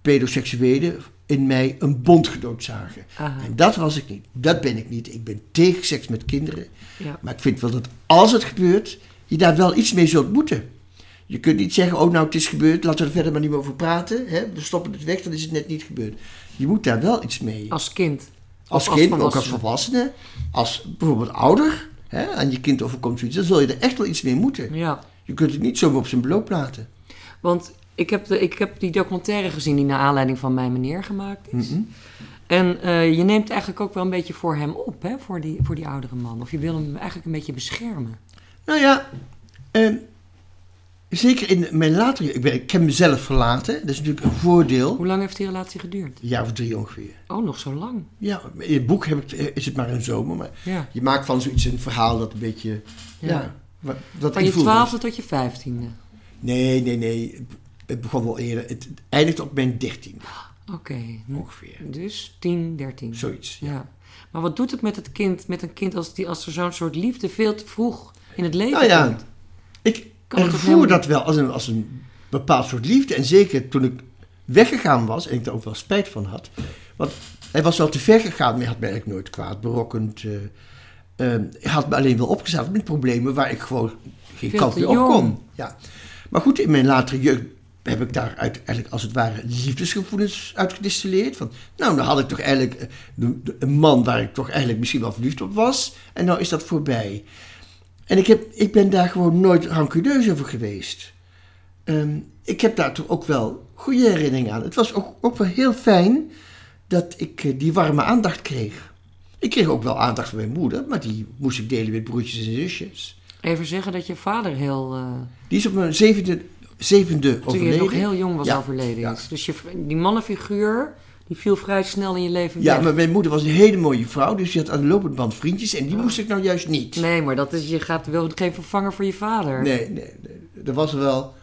pedoseksuelen in mij een bondgenoot zagen. Aha. En dat was ik niet. Dat ben ik niet. Ik ben tegen seks met kinderen. Ja. Maar ik vind wel dat als het gebeurt, je daar wel iets mee zult moeten. Je kunt niet zeggen, oh nou het is gebeurd, laten we er verder maar niet meer over praten. Hè? We stoppen het weg, dan is het net niet gebeurd. Je moet daar wel iets mee. Als kind. Als kind, maar ook als volwassene. als bijvoorbeeld ouder, hè, aan je kind overkomt zoiets, dan zul je er echt wel iets mee moeten. Ja. Je kunt het niet zomaar op zijn beloop laten. Want ik heb, de, ik heb die documentaire gezien die naar aanleiding van mijn meneer gemaakt is. Mhm. En eh, je neemt eigenlijk ook wel een beetje voor hem op, hè? Voor, die, voor die oudere man. Of je wil hem eigenlijk een beetje beschermen. Nou ja, ehm, zeker in mijn latere... Ik, ben, ik heb mezelf verlaten, dat is natuurlijk een voordeel. Hoe lang heeft die relatie geduurd? Een jaar of drie ongeveer. Oh, nog zo lang. Ja, in het boek heb ik, eh, is het maar een zomer, maar Ja. je maakt van zoiets een verhaal dat een beetje... Ja, Ja. wat, dat Van je twaalfde tot je vijftiende. Nee, nee, nee. Het- begon wel eerder. Het, eindigt op mijn dertien Oké. ongeveer. Dus 10, 13. Zoiets. Ja. Maar wat doet het met het kind, met een kind als, die, als er zo'n soort liefde veel te vroeg in het leven Nou ja, komt? ik Kan ervoer dat wel als een, als een bepaald soort liefde. En zeker toen ik weggegaan was en ik daar ook wel spijt van had. Want hij was wel te ver gegaan, maar hij had mij eigenlijk nooit kwaad berokkend. hij had me alleen wel opgezet met problemen waar ik gewoon geen kant meer op kon. Ja. Maar goed, in mijn latere jeugd heb ik daar eigenlijk als het ware liefdesgevoelens uitgedistilleerd. Van, nou, dan had ik toch eigenlijk eh, een man waar ik toch eigenlijk misschien wel verliefd op was. En nou is dat voorbij. En ik, heb, ik ben daar gewoon nooit rancuneus over geweest. Ehm, ik heb daar toch ook wel goede herinneringen aan. Het was ook, ook wel heel fijn dat ik eh, die warme aandacht kreeg. Ik kreeg ook wel aandacht van mijn moeder, maar die moest ik delen met broertjes en zusjes. Even zeggen dat je vader heel, eh, Die is op mijn zevende, zevende toen je overleden. nog heel jong was Ja, overleden ja. Dus je, die mannenfiguur, Die viel vrij snel in je leven Ja, weg. maar mijn moeder was een hele mooie vrouw, dus die had aan de lopende band vriendjes en die moest ik nou juist niet. Nee, maar dat is, je gaat wel geen vervanger voor je vader. Nee, nee, nee. Er was wel.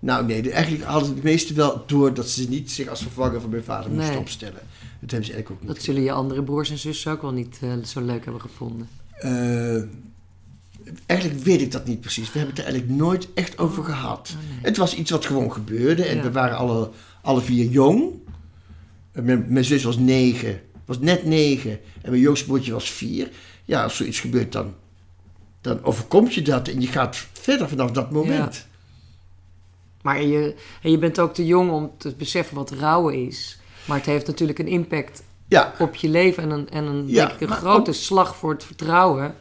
Nou, nee, eigenlijk hadden de meesten wel door dat ze niet zich als vervanger van mijn vader moesten opstellen. Dat hebben ze eigenlijk ook niet. Dat zullen je andere broers en zussen ook wel niet eh, zo leuk hebben gevonden. Eh, eigenlijk weet ik dat niet precies. We hebben het er eigenlijk nooit echt over gehad. Het was iets wat gewoon gebeurde en Ja. we waren alle, alle vier jong. Eh, Mijn, mijn zus was negen, was net negen en mijn jongste broertje was vier. Ja, als zoiets gebeurt dan, dan overkomt je dat en je gaat verder vanaf dat moment. Maar je, en je bent ook te jong om te beseffen wat rouwen is. Maar het heeft natuurlijk een impact Ja, op je leven en een, en een, Ja, denk ik, een grote ook- slag voor het vertrouwen.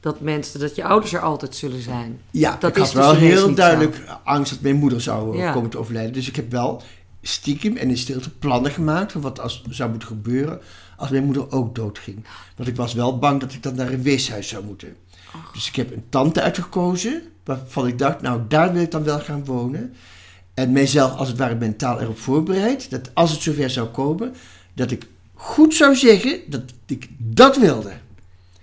Dat mensen, dat je ouders er altijd zullen zijn. Ja, Dat ik is had dus wel heel duidelijk angst dat mijn moeder zou komen te overlijden. Dus ik heb wel stiekem en in stilte plannen gemaakt van wat als, zou moeten gebeuren als mijn moeder ook doodging. Want ik was wel bang dat ik dan naar een weeshuis zou moeten. Dus ik heb een tante uitgekozen waarvan ik dacht, nou daar wil ik dan wel gaan wonen. En mijzelf als het ware mentaal erop voorbereid dat als het zover zou komen, dat ik goed zou zeggen dat ik dat wilde.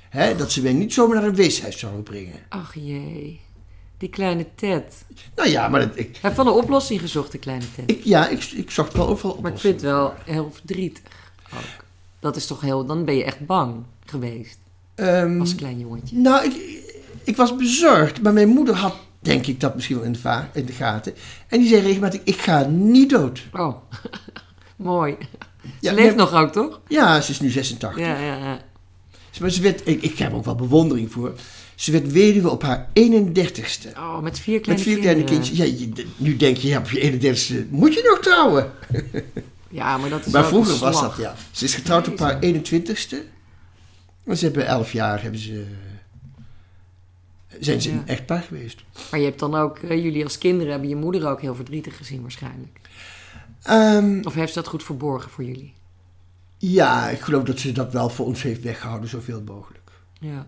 Hè, dat ze mij niet zomaar naar een weeshuis zouden brengen. Ach jee, die kleine Ted. Nou ja, maar dat, ik, Hij heeft wel een oplossing gezocht, de kleine Ted. Ik, ja, ik, ik zocht wel overal op. maar ik vind het wel heel verdrietig ook. Dat is toch heel... Dan ben je echt bang geweest Ehm, als klein jongetje. nou, ik, ik was bezorgd, maar mijn moeder had, denk ik, dat misschien wel in de, va- in de gaten. En die zei regelmatig, ik ga niet dood. Oh, mooi. Ja, Ze leeft nee, nog ook, toch? Ja, ze is nu 86. Ja, ja, ja. Maar ze werd, ik, ik heb ook wel bewondering voor. Ze werd weduwe op haar 31ste. Oh, met vier Met kleine vier kleine kinderen. kindjes. Ja, je- nu denk je, ja, op je 31ste moet je nog trouwen. Ja, maar dat is Maar vroeger was dat, ja. Ze is getrouwd op haar 21ste. En ze hebben 11 jaar, hebben ze, zijn ze Ja. een echtpaar geweest. Maar je hebt dan ook, eh, jullie als kinderen hebben je moeder ook heel verdrietig gezien waarschijnlijk. Ehm, Of heeft ze dat goed verborgen voor jullie? ja, ik geloof dat ze dat wel voor ons heeft weggehouden, zoveel mogelijk. Ja.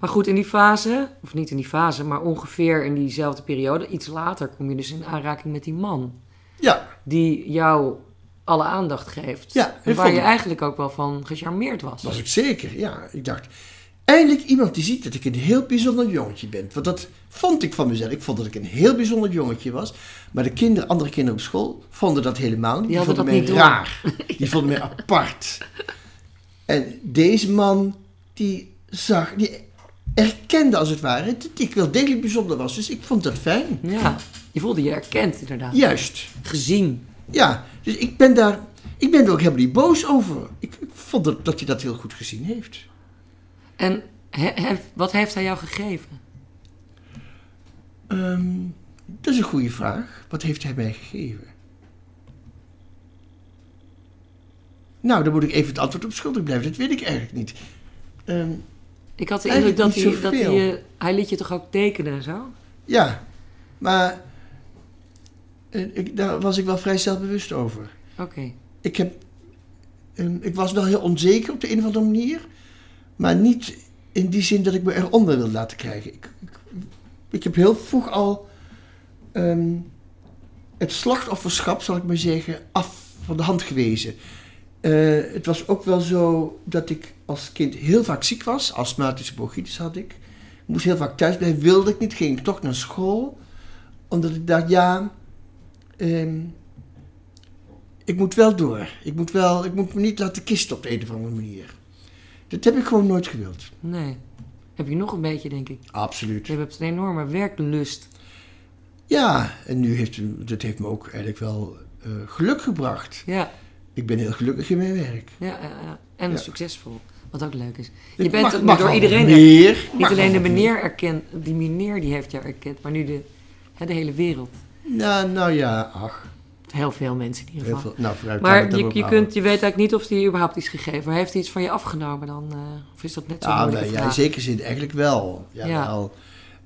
Maar goed, in die fase, of niet in die fase, maar ongeveer in diezelfde periode, iets later, kom je dus in aanraking met die man. Ja, Die jou alle aandacht geeft. Ja, en waar je eigenlijk ook wel van gecharmeerd was. was ik zeker. Ja, ik dacht, eindelijk iemand die ziet dat ik een heel bijzonder jongetje ben. Want dat vond ik van mezelf. Ik vond dat ik een heel bijzonder jongetje was. Maar de kinderen, andere kinderen op school vonden dat helemaal niet. Die vonden mij raar. Die vonden mij apart. En deze man, die zag, die erkende als het ware dat ik wel degelijk bijzonder was. Dus ik vond dat fijn. Ja, je voelde je erkend inderdaad. Juist. Gezien. Ja, dus ik ben daar, ik ben er ook helemaal niet boos over. Ik, ik vond dat, dat hij dat heel goed gezien heeft. En he- he- wat heeft hij jou gegeven? Ehm, dat is een goede vraag. Wat heeft hij mij gegeven? Nou, dan moet ik even het antwoord op schuldig blijven. Dat weet ik eigenlijk niet. Ehm, Ik had de indruk dat hij, dat hij, je- hij liet je toch ook tekenen en zo? ja, maar eh, ik, daar was ik wel vrij zelfbewust over. Oké. Ik, heb, ehm, ik was wel heel onzeker op de een of andere manier. Maar niet in die zin dat ik me eronder wil laten krijgen. Ik, ik, ik heb heel vroeg al ehm, het slachtofferschap, zal ik maar zeggen, af van de hand gewezen. Eh, het was ook wel zo dat ik als kind heel vaak ziek was. Astmatische bronchitis had ik. Ik moest heel vaak thuis blijven. Wilde ik niet. Ging ik toch naar school. Omdat ik dacht, ja... ehm, ik moet wel door. Ik moet, wel, ik moet me niet laten kisten op de een of andere manier. Dat heb ik gewoon nooit gewild. Nee. Heb je nog een beetje, denk ik. Absoluut. Je hebt een enorme werklust. Ja, en nu heeft dat heeft me ook eigenlijk wel eh, geluk gebracht. Ja, Ik ben heel gelukkig in mijn werk. ja, ja, ja. En Ja. succesvol. Wat ook leuk is. Je Ik bent mag- ook mag door iedereen... meer. Niet alleen de meneer erkend, die meneer die heeft jou erkend, maar nu de, hè, de hele wereld. Nou, nou ja, ach. Heel veel mensen in ieder geval. veel, nou, Maar je, je, kunt, je weet eigenlijk niet of hij überhaupt iets gegeven. Maar heeft hij iets van je afgenomen dan? eh, of is dat net zo moeilijke wel, ja, in zekere zin eigenlijk wel. Ja, Ja. wel.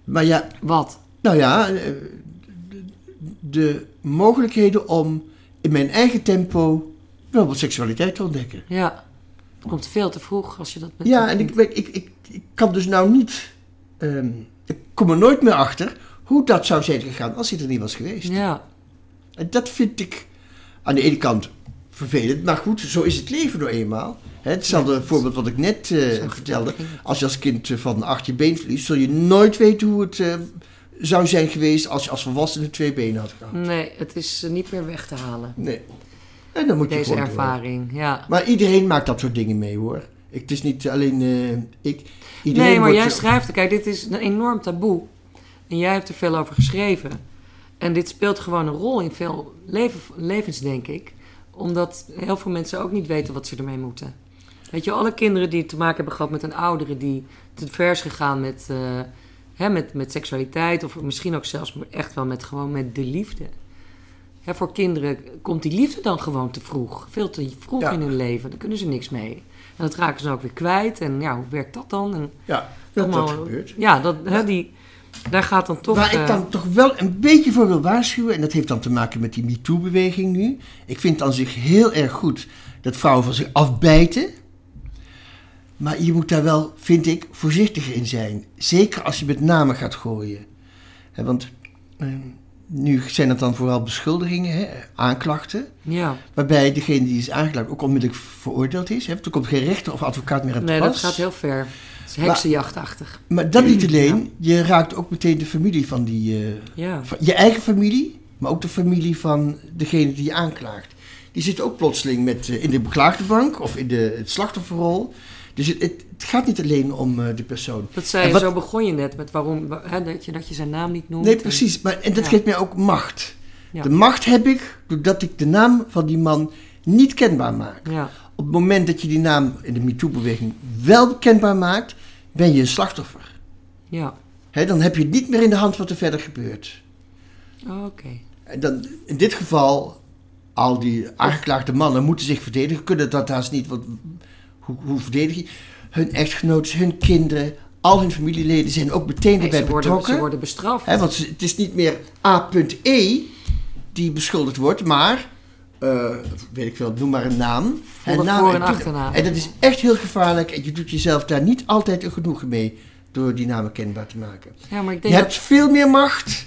Maar ja, Wat? nou ja, eh, de, de mogelijkheden om in mijn eigen tempo bijvoorbeeld seksualiteit te ontdekken. Ja. Het komt veel te vroeg als je dat met Ja, en ik, ik, ik, ik, kan dus nou niet. ehm, ik kom er nooit meer achter hoe dat zou zijn gegaan als hij er niet was geweest. Ja. En dat vind ik. aan de ene kant vervelend, maar goed, zo is het leven nou eenmaal. Hetzelfde Ja, voorbeeld wat ik net eh, vertelde. het. Als je als kind eh, van acht je been verliest, zul je nooit weten hoe het eh, zou zijn geweest als je als volwassene twee benen had gehad. Nee, het is niet meer weg te halen. Nee. En dan moet je Deze door. ervaring, ja. Maar iedereen maakt dat soort dingen mee hoor. Ik, het is niet alleen eh, ik. Iedereen nee, maar jij zo- schrijft. Kijk, dit is een enorm taboe. En jij hebt er veel over geschreven. En dit speelt gewoon een rol in veel leven, levens, denk ik. Omdat heel veel mensen ook niet weten wat ze ermee moeten. Weet je, alle kinderen die te maken hebben gehad met een oudere die te ver is gegaan met, eh, hè, met, met seksualiteit. Of misschien ook zelfs echt wel met, gewoon met de liefde. Voor kinderen komt die liefde dan gewoon te vroeg. Veel te vroeg Ja. in hun leven. Daar kunnen ze niks mee. En dat raken ze ook weer kwijt. En ja, hoe werkt dat dan? En Ja, dat, dat allemaal- gebeurt. Ja, dat, hè, die, daar gaat dan toch... Waar ik eh, dan toch wel een beetje voor wil waarschuwen, en dat heeft dan te maken met die MeToo-beweging nu. Ik vind aan zich heel erg goed dat vrouwen van zich afbijten. Maar je moet daar wel, vind ik, voorzichtiger in zijn. Zeker als je met namen gaat gooien. Want eh, nu zijn het dan vooral beschuldigingen, hè, aanklachten. Ja, Waarbij degene die is aangeklaagd ook onmiddellijk veroordeeld is. Hè, er komt geen rechter of advocaat meer aan te nee, pas. dat gaat heel ver. Het is heksenjachtachtig. Maar dat niet alleen, je raakt ook meteen de familie van die... eh, Ja, van je eigen familie, maar ook de familie van degene die je aanklaagt. Die zit ook plotseling met, eh, in de beklaagde bank of in de het slachtofferrol. Dus het, het, het gaat niet alleen om eh, de persoon. dat zei je, wat- zo begon je net met waarom, wa- hè, dat, je, dat je zijn naam niet noemt. Nee, en- precies. Maar, en dat Ja. geeft mij ook macht. Ja. De macht heb ik doordat ik de naam van die man niet kenbaar maak. Ja, Op het moment dat je die naam in de MeToo-beweging wel kenbaar maakt, ben je een slachtoffer. ja. Hè, dan heb je het niet meer in de hand wat er verder gebeurt. Oh, Oké. En dan, in dit geval, al die aangeklaagde mannen moeten zich verdedigen, kunnen dat haast niet. Want hoe, hoe verdedig je? Hun echtgenoten, hun kinderen, al hun familieleden zijn ook meteen Nee, erbij ze, worden, betrokken. ze worden bestraft. Hè, want het is niet meer A.E. die beschuldigd wordt, maar, eh, weet ik veel, noem maar een naam. Volle naam voor- en achternaam. En dat is echt heel gevaarlijk en je doet jezelf daar niet altijd een genoegen mee door die namen kenbaar te maken. ja, maar ik Je denk hebt veel meer macht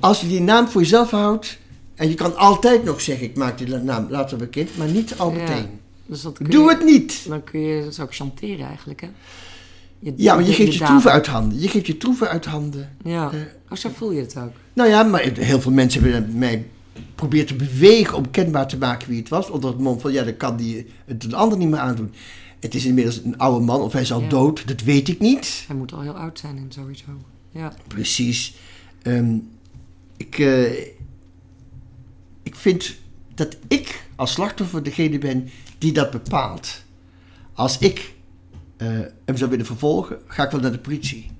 als je die naam voor jezelf houdt. En je kan altijd nog zeggen, ik maak die naam later bekend, maar niet al meteen. dat, dus dat kun Doe je- het niet. Dan kun je dat ook chanteren eigenlijk, hè? Je, Ja, maar je geeft je troeven uit handen. Je geeft je troeven uit handen. Ja, oh, zo voel je het ook. Nou ja, maar heel veel mensen hebben mij geprobeerd te bewegen om kenbaar te maken wie het was. Onder het mom van, ja, dan kan die het een ander niet meer aandoen. Het is inmiddels een oude man of hij is al Ja. dood, dat weet ik niet. Hij moet al heel oud zijn en sowieso. Ja, Precies. Ehm, ik, eh, ik vind dat ik als slachtoffer degene ben die dat bepaalt. Als ik eh, hem zou willen vervolgen, ga ik wel naar de politie.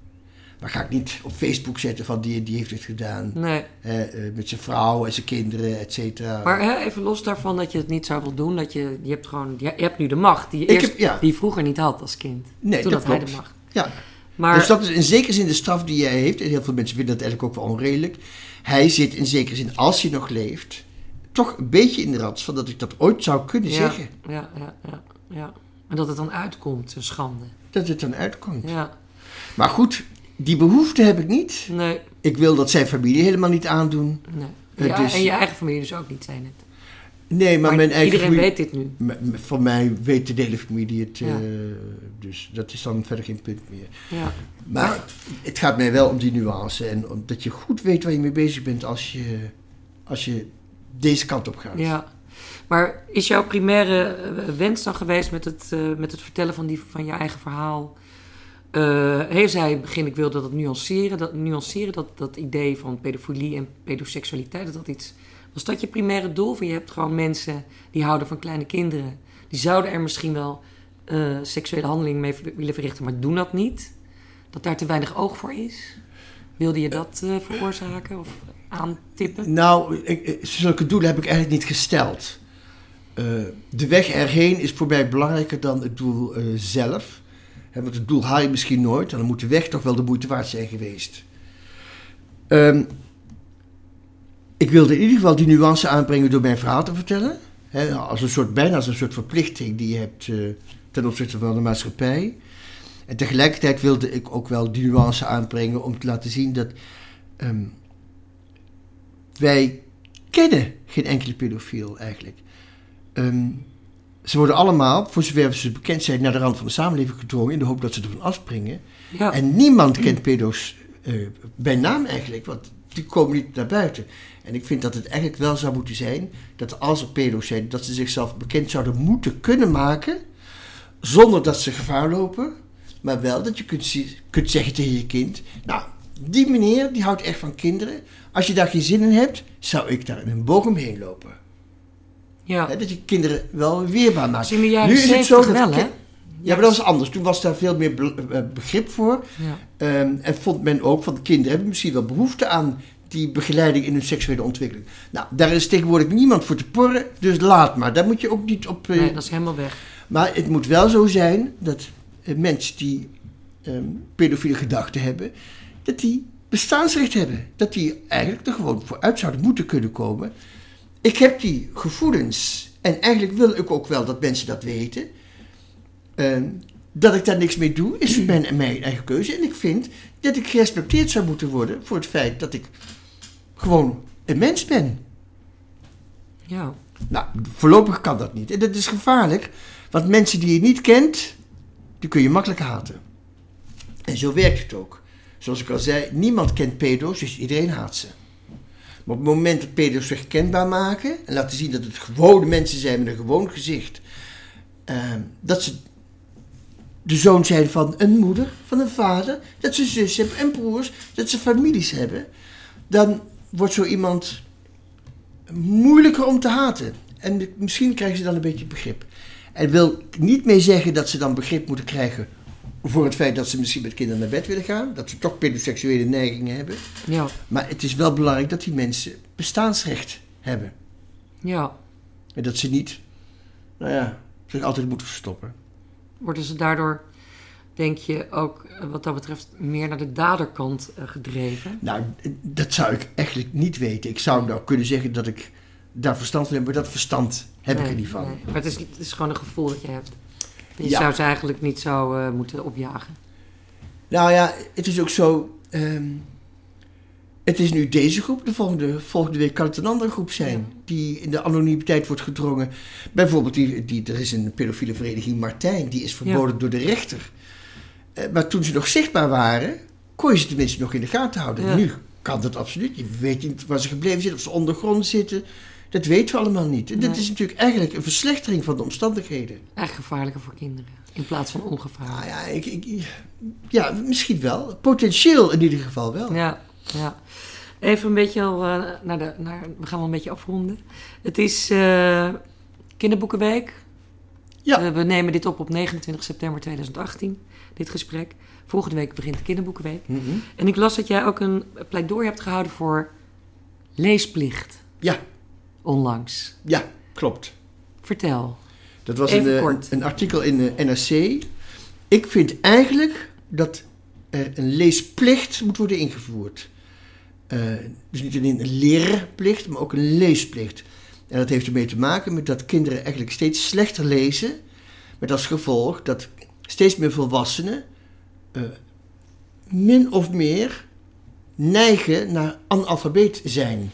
Maar ga ik niet op Facebook zetten van die, die heeft het gedaan. nee. Eh, eh, met zijn vrouw en zijn kinderen, et cetera. Maar hè, even los daarvan dat je het niet zou willen doen. Dat je, je hebt gewoon, je, hebt nu de macht die je, eerst, heb- ja. die je vroeger niet had als kind. nee, Toen dat had hij de macht. Ja. Maar Dus dat is in zekere zin de straf die hij heeft. En heel veel mensen vinden dat eigenlijk ook wel onredelijk. Hij zit in zekere zin, als hij nog leeft, toch een beetje in de rats van dat ik dat ooit zou kunnen ja, zeggen. Ja, ja, ja, ja. En dat het dan uitkomt, een schande. Dat het dan uitkomt. Ja, Maar goed, die behoefte heb ik niet. nee, Ik wil dat zijn familie helemaal niet aandoen. nee. Het Ja, is- En je eigen familie dus ook niet, zijn het. Nee, maar, Maar, mijn eigen iedereen familie... weet dit nu. Van mij weet de hele familie het. Ja. eh, dus dat is dan verder geen punt meer. Ja, Maar het gaat mij wel om die nuance. En om dat je goed weet waar je mee bezig bent als je, als je deze kant op gaat. ja. Maar is jouw primaire eh, wens dan geweest met het, eh, met het vertellen van, die, van je eigen verhaal? Eh heeft zij in het begin, ik wilde dat nuanceren, dat, nuanceren dat, dat idee van pedofilie en pedoseksualiteit, dat dat iets... Was dat je primaire doel? Van je hebt gewoon mensen die houden van kleine kinderen. Die zouden er misschien wel seksuele handelingen mee willen verrichten, maar doen dat niet. Dat daar te weinig oog voor is. Wilde je dat veroorzaken of aantippen? Nou, ik, zulke doelen heb ik eigenlijk niet gesteld. Eh, de weg erheen is voor mij belangrijker dan het doel eh, zelf. Want het doel haal je misschien nooit. Dan moet de weg toch wel de moeite waard zijn geweest. Ehm, ik wilde in ieder geval die nuance aanbrengen door mijn verhaal te vertellen. Als een soort, bijna als een soort verplichting die je hebt eh, ten opzichte van de maatschappij. En tegelijkertijd wilde ik ook wel die nuance aanbrengen om te laten zien dat ehm, wij kennen geen enkele pedofiel eigenlijk. Ehm, ze worden allemaal, voor zover ze bekend zijn, naar de rand van de samenleving gedrongen in de hoop dat ze ervan afspringen. Ja. En niemand kent pedo's eh, bij naam eigenlijk, want die komen niet naar buiten. En ik vind dat het eigenlijk wel zou moeten zijn dat als er pedo's zijn, dat ze zichzelf bekend zouden moeten kunnen maken, zonder dat ze gevaar lopen. Maar wel dat je kunt, kunt zeggen tegen je kind, nou, die meneer die houdt echt van kinderen. Als je daar geen zin in hebt, zou ik daar in een boog omheen lopen. ja. Dat je kinderen wel weerbaar maakt. Nu is het zo 70 dat wel, hè? Ja, maar dat was anders. Toen was daar veel meer be- eh, begrip voor. Ja. Ehm, en vond men ook van de kinderen hebben misschien wel behoefte aan die begeleiding in hun seksuele ontwikkeling. Nou, daar is tegenwoordig niemand voor te porren, dus laat maar. Daar moet je ook niet op. eh, Nee, dat is helemaal weg. Maar het moet wel zo zijn dat eh, mensen die ehm, pedofiele gedachten hebben, dat die bestaansrecht hebben. Dat die eigenlijk er gewoon voor uit zouden moeten kunnen komen. Ik heb die gevoelens en eigenlijk wil ik ook wel dat mensen dat weten. Ehm, dat ik daar niks mee doe, is mijn, mijn eigen keuze. En ik vind dat ik gerespecteerd zou moeten worden voor het feit dat ik gewoon een mens ben. Ja. Nou, voorlopig kan dat niet. En dat is gevaarlijk, want mensen die je niet kent, die kun je makkelijk haten. En zo werkt het ook. Zoals ik al zei, niemand kent pedo's, dus iedereen haat ze. Maar op het moment dat pedo's zich kenbaar maken en laten zien dat het gewone mensen zijn met een gewoon gezicht, eh, dat ze de zoon zijn van een moeder, van een vader, dat ze zus hebben en broers, dat ze families hebben, dan wordt zo iemand moeilijker om te haten. En misschien krijgen ze dan een beetje begrip. En wil niet mee zeggen dat ze dan begrip moeten krijgen voor het feit dat ze misschien met kinderen naar bed willen gaan. Dat ze toch pedoseksuele neigingen hebben. Ja. Maar het is wel belangrijk dat die mensen bestaansrecht hebben. Ja. En dat ze niet, nou ja, zich altijd moeten verstoppen. Worden ze daardoor, denk je, ook eh, wat dat betreft meer naar de daderkant eh, gedreven? Nou, dat zou ik eigenlijk niet weten. Ik zou nou kunnen zeggen dat ik daar verstand van heb, maar dat verstand heb ik er niet van. nee. Maar het is, het is gewoon een gevoel dat je hebt. Je Ja. zou ze eigenlijk niet zo eh, moeten opjagen. Nou ja, het is ook zo. ehm, het is nu deze groep. De volgende, volgende week kan het een andere groep zijn. Ja. Die in de anonimiteit wordt gedrongen. Bijvoorbeeld, die, die, er is een pedofiele vereniging Martijn. Die is verboden door de rechter. Eh, maar toen ze nog zichtbaar waren, kon je ze tenminste nog in de gaten houden. Nu kan dat absoluut. Je weet niet waar ze gebleven zitten. Of ze ondergrond zitten. Dat weten we allemaal niet. En dit Nee. is natuurlijk eigenlijk een verslechtering van de omstandigheden. Eigenlijk gevaarlijker voor kinderen. In plaats van ongevaarlijk. Nou ja, ik, ik, ja, misschien wel. Potentieel in ieder geval wel. Ja, ja. Even een beetje al, eh, naar de, naar, we gaan wel een beetje afronden. Het is eh, Kinderboekenweek. Ja. Eh, we nemen dit op op 29 september 2018, dit gesprek. Volgende week begint de Kinderboekenweek. Mhm. En ik las dat jij ook een pleidooi hebt gehouden voor leesplicht Ja, onlangs. ja, klopt. Vertel. Dat was een, eh, kort. een artikel in de NRC. Ik vind eigenlijk dat er een leesplicht moet worden ingevoerd. Eh, dus niet alleen een leerplicht, maar ook een leesplicht. En dat heeft ermee te maken met dat kinderen eigenlijk steeds slechter lezen. Met als gevolg dat steeds meer volwassenen eh, min of meer neigen naar analfabeet zijn.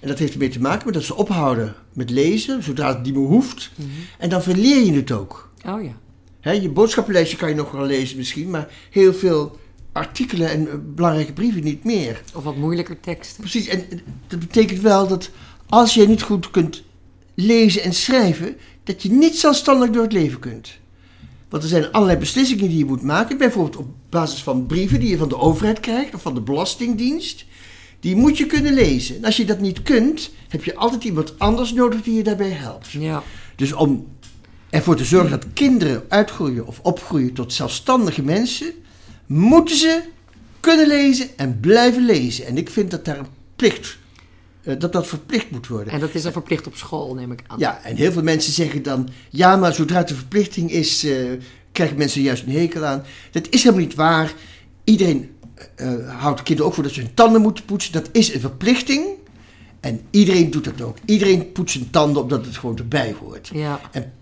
En dat heeft ermee te maken met dat ze ophouden met lezen, zodra het niet meer hoeft. En dan verleer je het ook. Oh ja. Je boodschappenlijstje kan je nog wel lezen misschien, maar heel veel artikelen en eh, belangrijke brieven niet meer. Of wat moeilijker teksten. Precies, en dat betekent wel dat als je niet goed kunt lezen en schrijven, dat je niet zelfstandig door het leven kunt. Want er zijn allerlei beslissingen die je moet maken, bijvoorbeeld op basis van brieven die je van de overheid krijgt of van de Belastingdienst. Die moet je kunnen lezen. En als je dat niet kunt, heb je altijd iemand anders nodig die je daarbij helpt. Ja. Dus om ervoor te zorgen dat kinderen uitgroeien of opgroeien tot zelfstandige mensen, moeten ze kunnen lezen en blijven lezen. En ik vind dat daar een plicht, eh, dat dat verplicht moet worden. En dat is dan verplicht op school, neem ik aan. Ja, en heel veel mensen zeggen dan, ja, maar zodra het een verplichting is, eh, krijgen mensen juist een hekel aan. Dat is helemaal niet waar. Iedereen houdt kinderen ook voor dat ze hun tanden moeten poetsen. Dat is een verplichting. En iedereen doet dat ook. Iedereen poetst zijn tanden omdat het gewoon erbij hoort. Ja. En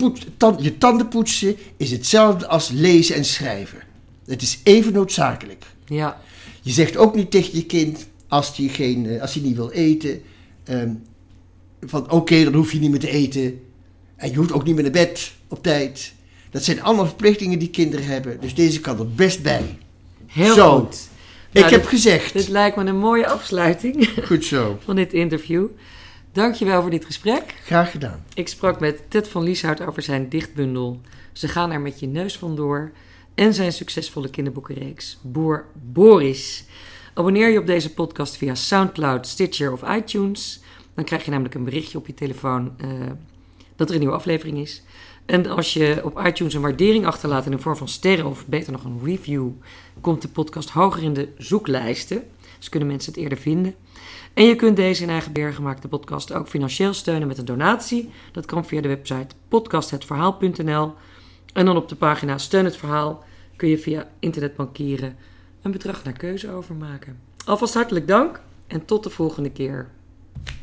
je tanden poetsen is hetzelfde als lezen en schrijven. Het is even noodzakelijk. van oké, dan hoef je niet meer te eten. En je hoeft ook niet meer naar bed op tijd. Dat zijn allemaal verplichtingen die kinderen hebben. Dus deze kan er best bij. Heel Zo. goed. Ik Nou, heb dit- gezegd. Dit lijkt me een mooie afsluiting Goed zo. van dit interview. Dankjewel voor dit gesprek. Graag gedaan. Ik sprak met Ted van Lieshout over zijn dichtbundel Ze gaan er met je neus vandoor en zijn succesvolle kinderboekenreeks Boer Boris. Abonneer je op deze podcast via Soundcloud, Stitcher of iTunes. Dan krijg je namelijk een berichtje op je telefoon eh, dat er een nieuwe aflevering is. En als je op iTunes een waardering achterlaat in de vorm van sterren of beter nog een review, komt de podcast hoger in de zoeklijsten. Dus kunnen mensen het eerder vinden. En je kunt deze in eigen beheer gemaakte podcast ook financieel steunen met een donatie. Dat kan via de website podcasthetverhaal.nl. En dan op de pagina Steun het Verhaal kun je via internetbankieren een bedrag naar keuze overmaken. Alvast hartelijk dank en tot de volgende keer.